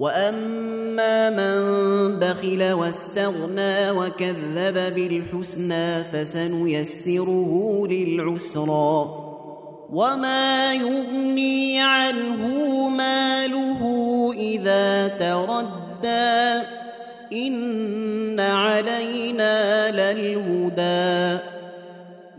وأما من بخل واستغنى وكذب بالحسنى فسنيسره للعسرى وما يغني عنه ماله إذا تردى إن علينا للهدى